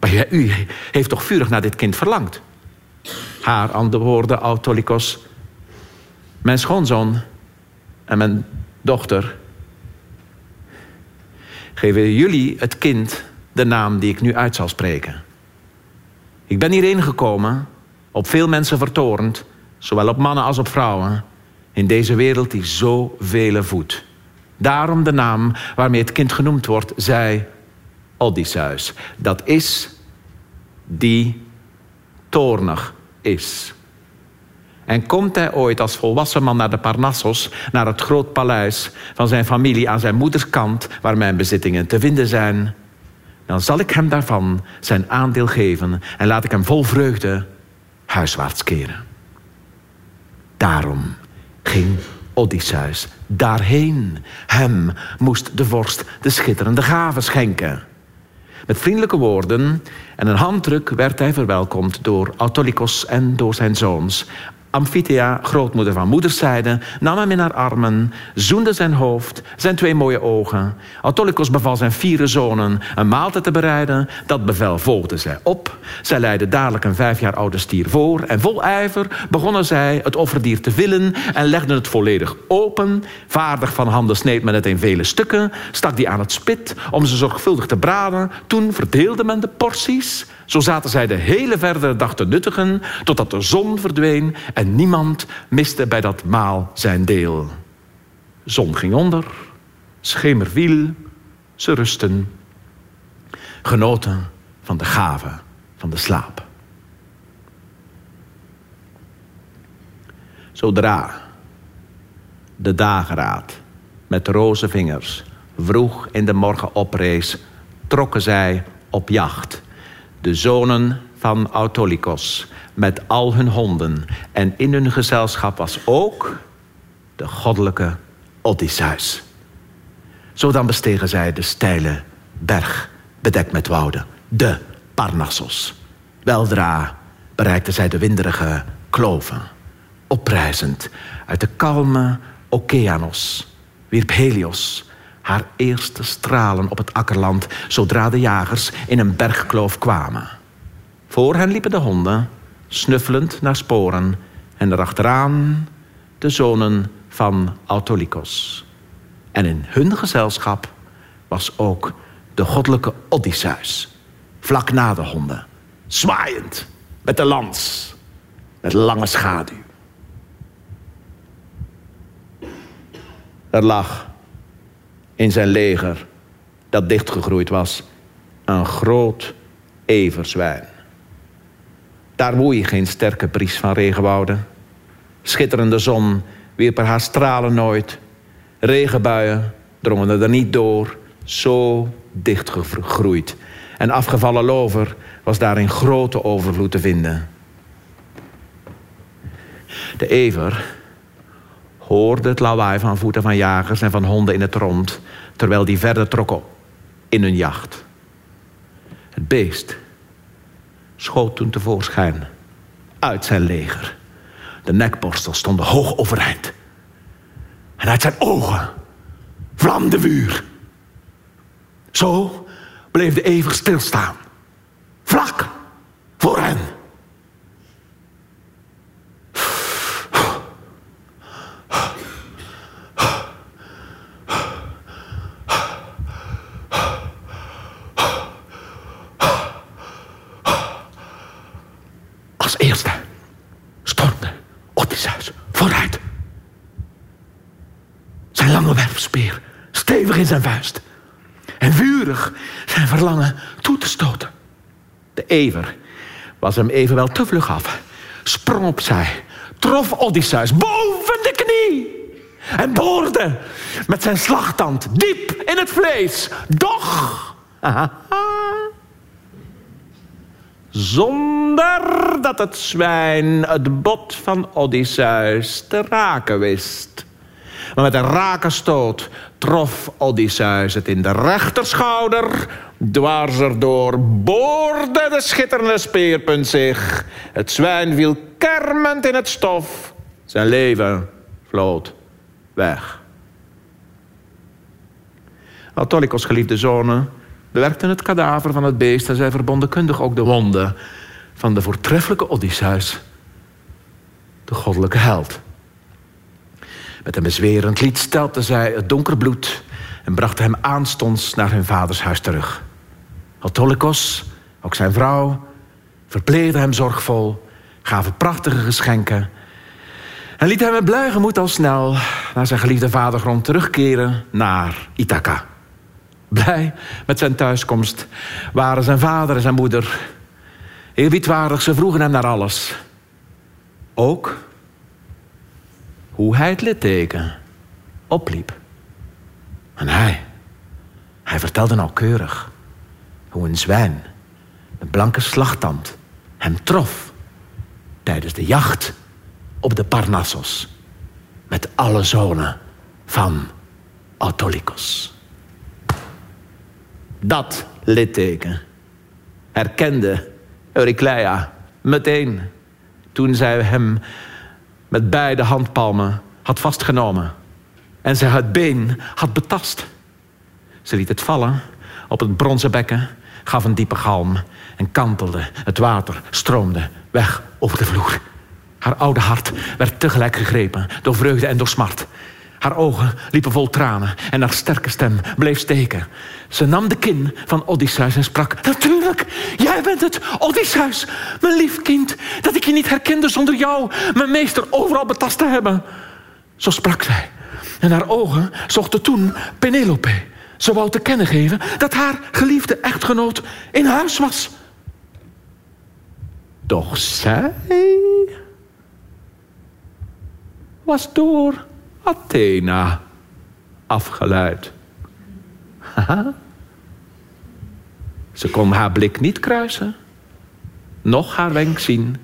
Maar u heeft toch vurig naar dit kind verlangd? Haar antwoordde Autolycos: mijn schoonzoon en mijn dochter geven jullie het kind de naam die ik nu uit zal spreken. Ik ben hierheen gekomen, op veel mensen vertorend, zowel op mannen als op vrouwen, in deze wereld die zo vele voedt. Daarom de naam waarmee het kind genoemd wordt, zij Odysseus. Dat is die toornig is. En komt hij ooit als volwassen man naar de Parnassos, naar het groot paleis van zijn familie aan zijn moeders kant, waar mijn bezittingen te vinden zijn, dan zal ik hem daarvan zijn aandeel geven en laat ik hem vol vreugde huiswaarts keren. Daarom ging Odysseus daarheen. Hem moest de vorst de schitterende gaven schenken. Met vriendelijke woorden en een handdruk werd hij verwelkomd door Autolycos en door zijn zoons. Amphithea, grootmoeder van moederszijde, nam hem in haar armen, zoende zijn hoofd, zijn twee mooie ogen. Autolycus beval zijn vier zonen een maaltijd te bereiden. Dat bevel volgde zij op. Zij leidde dadelijk een vijf jaar oude stier voor en vol ijver begonnen zij het offerdier te villen en legden het volledig open. Vaardig van handen sneed men het in vele stukken, stak die aan het spit om ze zorgvuldig te braden. Toen verdeelde men de porties. Zo zaten zij de hele verdere dag te nuttigen, totdat de zon verdween en niemand miste bij dat maal zijn deel. Zon ging onder, schemer viel, ze rusten genoten van de gave van de slaap. Zodra de dageraad met roze vingers vroeg in de morgen oprees, trokken zij op jacht. De zonen van Autolycos met al hun honden en in hun gezelschap was ook de goddelijke Odysseus. Zo dan bestegen zij de steile berg bedekt met wouden, de Parnassos. Weldra bereikten zij de winderige kloven. Opprijzend uit de kalme Okeanos wierp Helios haar eerste stralen op het akkerland zodra de jagers in een bergkloof kwamen. Voor hen liepen de honden, snuffelend naar sporen, en erachteraan de zonen van Autolycos. En in hun gezelschap was ook de goddelijke Odysseus, vlak na de honden, zwaaiend met de lans, met lange schaduw. Er lag in zijn leger, dat dichtgegroeid was, een groot everzwijn. Daar woei geen sterke bries van regenwouden. Schitterende zon wierp er haar stralen nooit. Regenbuien drongen er niet door, zo dichtgegroeid. En afgevallen lover was daar in grote overvloed te vinden. De ever hoorde het lawaai van voeten van jagers en van honden in het rond, terwijl die verder trokken in hun jacht. Het beest schoot toen tevoorschijn uit zijn leger. De nekborstels stonden hoog overeind. En uit zijn ogen vlamde vuur. Zo bleef de ever stilstaan. Vlak voor hen. Zijn vuist. En vurig zijn verlangen toe te stoten. De ever was hem evenwel te vlug af. Sprong opzij, trof Odysseus boven de knie. En boorde met zijn slagtand diep in het vlees. Doch, zonder dat het zwijn het bot van Odysseus te raken wist. Maar met een rake stoot trof Odysseus het in de rechterschouder. Dwars erdoor boorde de schitterende speerpunt zich. Het zwijn viel kermend in het stof. Zijn leven vloot weg. Autolycos geliefde zonen bewerkten het kadaver van het beest... en zij verbonden kundig ook de wonden van de voortreffelijke Odysseus. De goddelijke held. Met een bezwerend lied stelten zij het donker bloed en brachten hem aanstonds naar hun vaders huis terug. Autolycos, ook zijn vrouw, verpleegden hem zorgvol, gaven prachtige geschenken en liet hem met blij gemoed al snel naar zijn geliefde vadergrond terugkeren naar Ithaca. Blij met zijn thuiskomst waren zijn vader en zijn moeder. Eerbiedwaardig, ze vroegen hem naar alles. Ook hoe hij het litteken opliep. En hij, hij vertelde nauwkeurig hoe een zwijn, een blanke slagtand, hem trof tijdens de jacht op de Parnassos met alle zonen van Autolycos. Dat litteken herkende Eurycleia meteen toen zij hem met beide handpalmen had vastgenomen en zij het been had betast. Ze liet het vallen op het bronzen bekken, gaf een diepe galm en kantelde. Het water stroomde weg over de vloer. Haar oude hart werd tegelijk gegrepen door vreugde en door smart. Haar ogen liepen vol tranen en haar sterke stem bleef steken. Ze nam de kin van Odysseus en sprak... Natuurlijk, jij bent het, Odysseus, mijn lief kind... dat ik je niet herkende zonder jou, mijn meester, overal betast te hebben. Zo sprak zij. En haar ogen zochten toen Penelope, Ze wou te kennen geven dat haar geliefde echtgenoot in huis was. Doch zij was door Athena afgeleid. Haha. Ze kon haar blik niet kruisen, noch haar wenk zien.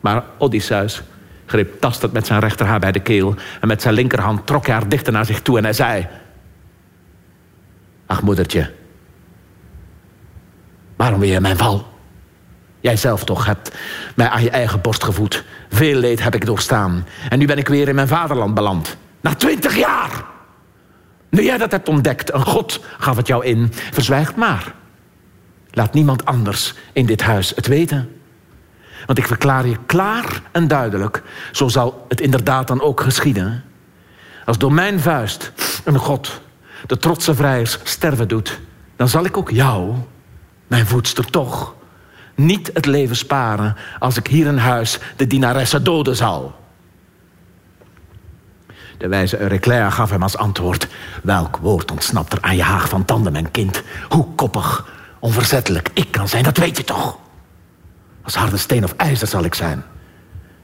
Maar Odysseus greep tastend met zijn rechterhaar bij de keel en met zijn linkerhand trok hij haar dichter naar zich toe en hij zei: Ach, moedertje, waarom wil je mijn val? Jij zelf toch hebt mij aan je eigen borst gevoed. Veel leed heb ik doorstaan. En nu ben ik weer in mijn vaderland beland. Na twintig jaar! Nu jij dat hebt ontdekt, een God gaf het jou in, verzwijg maar. Laat niemand anders in dit huis het weten. Want ik verklaar je klaar en duidelijk, zo zal het inderdaad dan ook geschieden. Als door mijn vuist een God de trotse vrijers sterven doet, dan zal ik ook jou, mijn voedster toch, niet het leven sparen als ik hier in huis de dienaresse doden zal. De wijze Euryclea gaf hem als antwoord: Welk woord ontsnapt er aan je haag van tanden, mijn kind? Hoe koppig, onverzettelijk ik kan zijn, dat weet je toch? Als harde steen of ijzer zal ik zijn.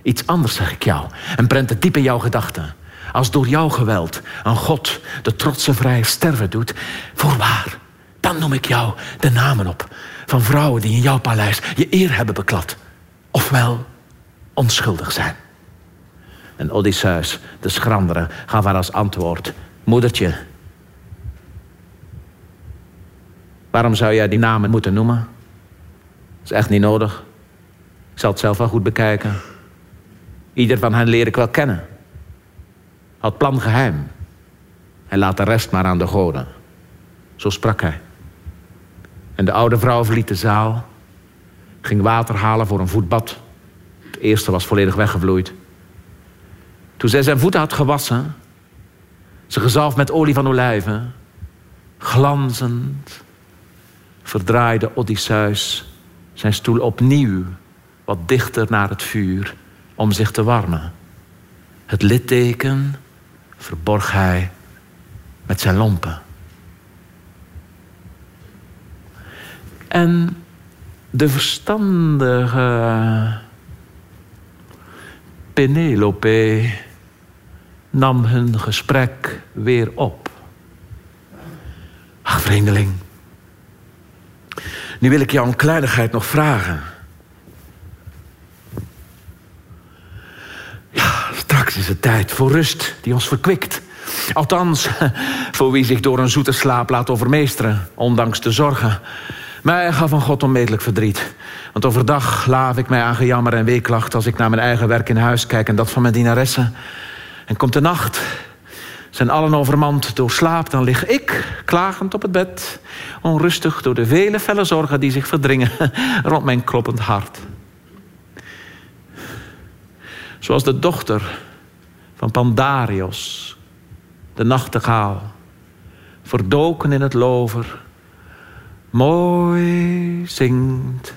Iets anders zeg ik jou en prent het diep in jouw gedachten. Als door jouw geweld een God de trotse vrij sterven doet, voorwaar, dan noem ik jou de namen op van vrouwen die in jouw paleis je eer hebben beklad. Ofwel onschuldig zijn. En Odysseus, de schrandere, gaf haar als antwoord: Moedertje, waarom zou jij die namen moeten noemen? Dat is echt niet nodig. Ik zal het zelf wel goed bekijken. Ieder van hen leer ik wel kennen. Had plan geheim. En laat de rest maar aan de goden. Zo sprak hij. En de oude vrouw verliet de zaal. Ging water halen voor een voetbad. Het eerste was volledig weggevloeid. Toen zij zijn voeten had gewassen, ze gezalfd met olie van olijven, glanzend, verdraaide Odysseus zijn stoel opnieuw wat dichter naar het vuur om zich te warmen. Het litteken verborg hij met zijn lompen. En de verstandige Penelope nam hun gesprek weer op. Ach, vreemdeling. Nu wil ik jou een kleinigheid nog vragen. Ja, straks is het tijd voor rust die ons verkwikt. Althans, voor wie zich door een zoete slaap laat overmeesteren, ondanks de zorgen. Mij gaf van God onmetelijk verdriet. Want overdag laaf ik mij aan gejammer en weeklacht... als ik naar mijn eigen werk in huis kijk en dat van mijn dienaressen. En komt de nacht, zijn allen overmand door slaap... dan lig ik klagend op het bed... onrustig door de vele felle zorgen die zich verdringen... rond mijn kloppend hart. Zoals de dochter van Pandarios, de nachtegaal... verdoken in het lover mooi zingt.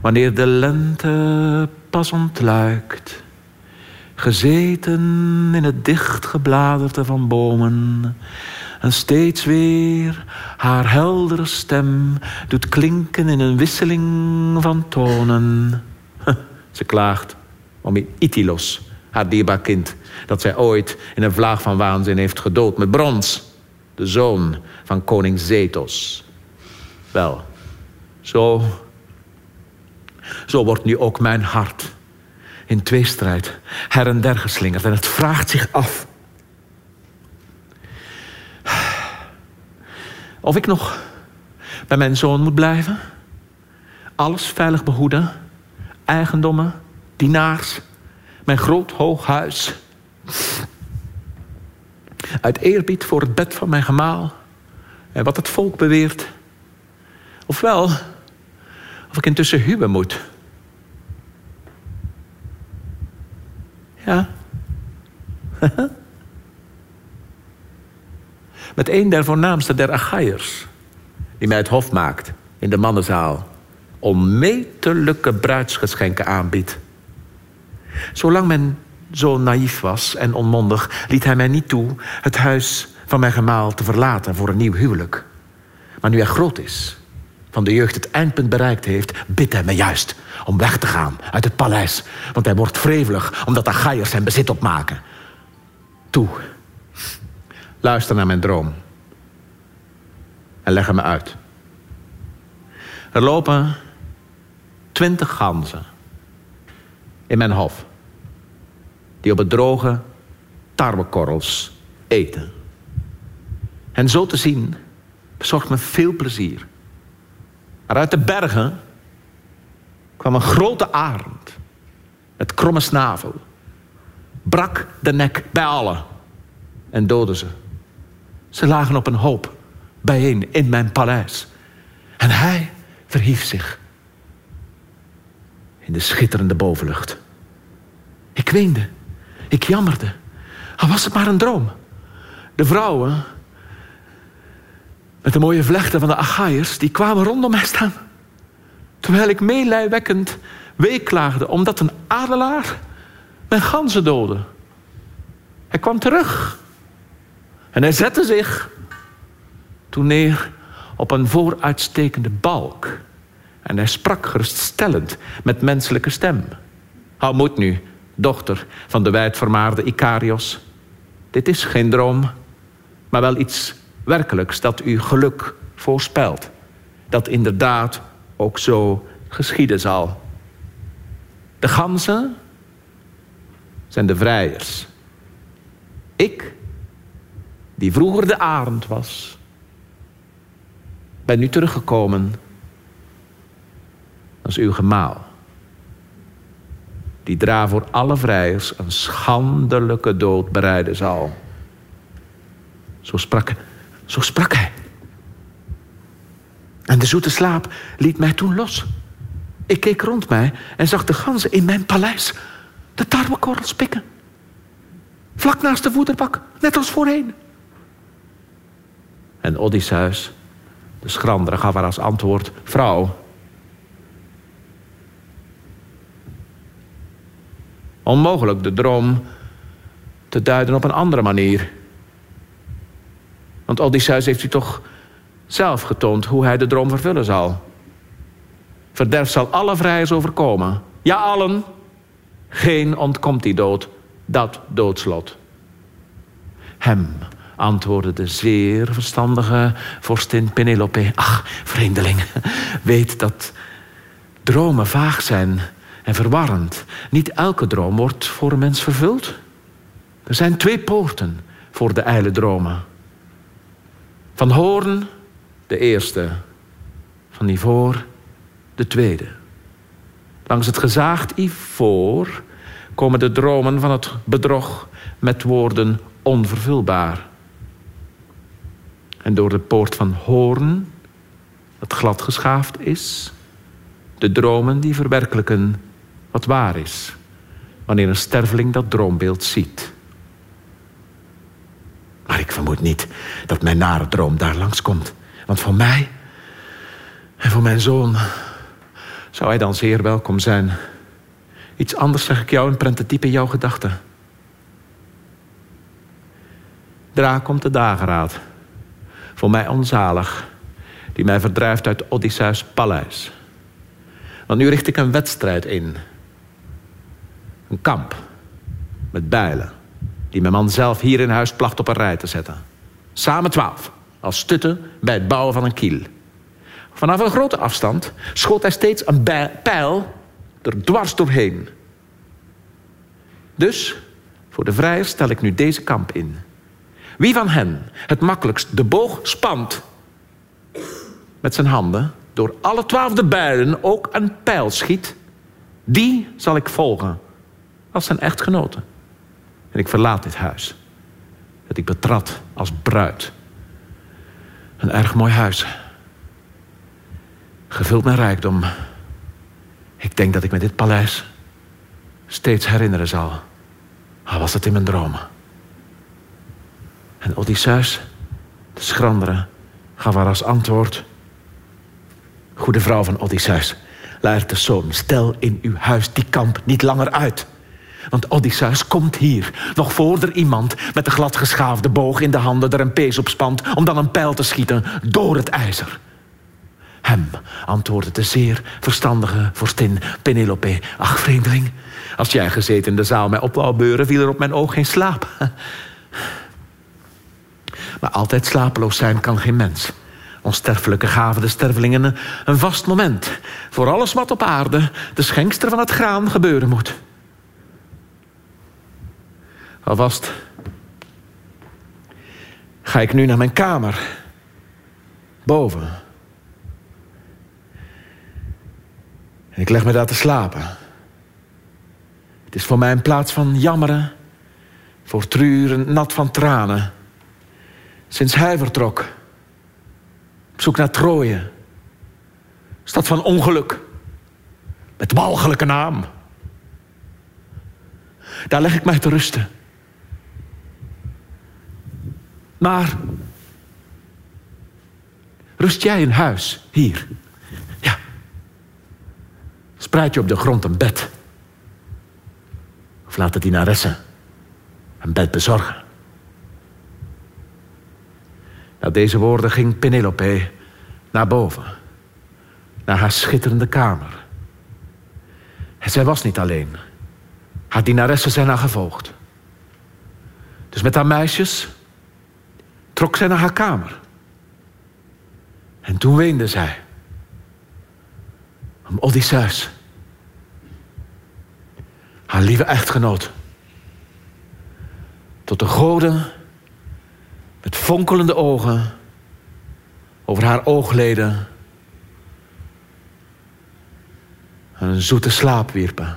Wanneer de lente pas ontluikt, gezeten in het dicht gebladerte van bomen, en steeds weer haar heldere stem doet klinken in een wisseling van tonen. Ze klaagt om Itilos, haar dierbaar kind, dat zij ooit in een vlaag van waanzin heeft gedood met brons, de zoon van koning Zetos. Wel, zo, zo wordt nu ook mijn hart in tweestrijd her en der geslingerd. En het vraagt zich af of ik nog bij mijn zoon moet blijven. Alles veilig behoeden, eigendommen, dienaars, mijn groot hoog huis. Uit eerbied voor het bed van mijn gemaal en wat het volk beweert Ofwel, of ik intussen huwen moet. Ja. Met een der voornaamste der Achaiërs, die mij het hof maakt in de mannenzaal, onmetelijke bruidsgeschenken aanbiedt. Zolang men zo naïef was en onmondig, liet hij mij niet toe het huis van mijn gemaal te verlaten voor een nieuw huwelijk. Maar nu hij groot is, van de jeugd het eindpunt bereikt heeft, bidt hij me juist om weg te gaan uit het paleis. Want hij wordt wrevelig omdat de Gaiers zijn bezit opmaken. Toe, luister naar mijn droom en leg hem uit. Er lopen twintig ganzen in mijn hof die op het droge tarwekorrels eten. En zo te zien bezorgt me veel plezier. Maar uit de bergen kwam een grote arend met kromme snavel. Brak de nek bij allen en doodde ze. Ze lagen op een hoop bijeen in mijn paleis. En hij verhief zich in de schitterende bovenlucht. Ik weende, ik jammerde. Al was het maar een droom. De vrouwen met de mooie vlechten van de Achaiërs, die kwamen rondom mij staan. Terwijl ik meelijwekkend weeklaagde omdat een adelaar mijn ganzen doodde. Hij kwam terug. En hij zette zich toen neer op een vooruitstekende balk. En hij sprak geruststellend met menselijke stem. Hou moed nu, dochter van de wijdvermaarde Ikarios. Dit is geen droom, maar wel iets werkelijks dat u geluk voorspelt. Dat inderdaad ook zo geschieden zal. De ganzen zijn de vrijers. Ik, die vroeger de arend was, ben nu teruggekomen als uw gemaal. Die dra voor alle vrijers een schandelijke dood bereiden zal. Zo sprak, zo sprak hij. En de zoete slaap liet mij toen los. Ik keek rond mij en zag de ganzen in mijn paleis de tarwekorrels pikken. Vlak naast de voederbak, net als voorheen. En Odysseus de schrandere gaf haar als antwoord: Vrouw. Onmogelijk de droom te duiden op een andere manier. Want Odysseus heeft u toch zelf getoond hoe hij de droom vervullen zal. Verderf zal alle vrijers overkomen. Ja, allen. Geen ontkomt die dood. Dat doodslot. Hem antwoordde de zeer verstandige vorstin Penelope. Ach, vreemdeling, weet dat dromen vaag zijn en verwarrend. Niet elke droom wordt voor een mens vervuld. Er zijn twee poorten voor de ijle dromen. Van Hoorn de eerste, van Ivoor de tweede. Langs het gezaagd ivoor komen de dromen van het bedrog met woorden onvervulbaar en door de poort van Hoorn, dat glad geschaafd is, de dromen die verwerkelijken wat waar is, wanneer een sterveling dat droombeeld ziet. Maar ik vermoed niet dat mijn nare droom daar langskomt. Want voor mij en voor mijn zoon zou hij dan zeer welkom zijn. Iets anders zeg ik jou en type in jouw gedachten. Dra komt de dageraad voor mij onzalig, die mij verdrijft uit Odysseus paleis. Want nu richt ik een wedstrijd in. Een kamp met bijlen, die mijn man zelf hier in huis placht op een rij te zetten. Samen twaalf, als stutten bij het bouwen van een kiel. Vanaf een grote afstand schoot hij steeds een pijl er dwars doorheen. Dus voor de vrijers stel ik nu deze kamp in. Wie van hen het makkelijkst de boog spant met zijn handen, door alle twaalfde bijlen ook een pijl schiet, die zal ik volgen als zijn echtgenote. En ik verlaat dit huis, dat ik betrad als bruid. Een erg mooi huis, gevuld met rijkdom. Ik denk dat ik me dit paleis steeds herinneren zal, al was het in mijn dromen. En Odysseus, de schrandere, gaf haar als antwoord... Goede vrouw van Odysseus, de zoon, stel in uw huis die kamp niet langer uit. Want Odysseus komt hier, nog voor er iemand met de gladgeschaafde boog in de handen er een pees op spant om dan een pijl te schieten door het ijzer. Hem, antwoordde de zeer verstandige vorstin Penelope. Ach, vreemdeling, als jij gezeten in de zaal mij op wou beuren, viel er op mijn oog geen slaap. Maar altijd slapeloos zijn kan geen mens. Onsterfelijke gaven de stervelingen een vast moment. Voor alles wat op aarde de schenkster van het graan gebeuren moet. Alvast ga ik nu naar mijn kamer. Boven. En ik leg me daar te slapen. Het is voor mij een plaats van jammeren, voor truren, nat van tranen. Sinds hij vertrok, op zoek naar Troje, stad van ongeluk, met walgelijke naam. Daar leg ik mij te rusten. Maar rust jij in huis, hier? Ja. Spreid je op de grond een bed. Of laat de dienaressen een bed bezorgen. Na deze woorden ging Penelope naar boven, naar haar schitterende kamer. En zij was niet alleen. Haar dienaressen zijn haar gevolgd. Dus met haar meisjes trok zij naar haar kamer. En toen weende zij om Odysseus, haar lieve echtgenoot. Tot de goden met fonkelende ogen over haar oogleden een zoete slaap wierpen.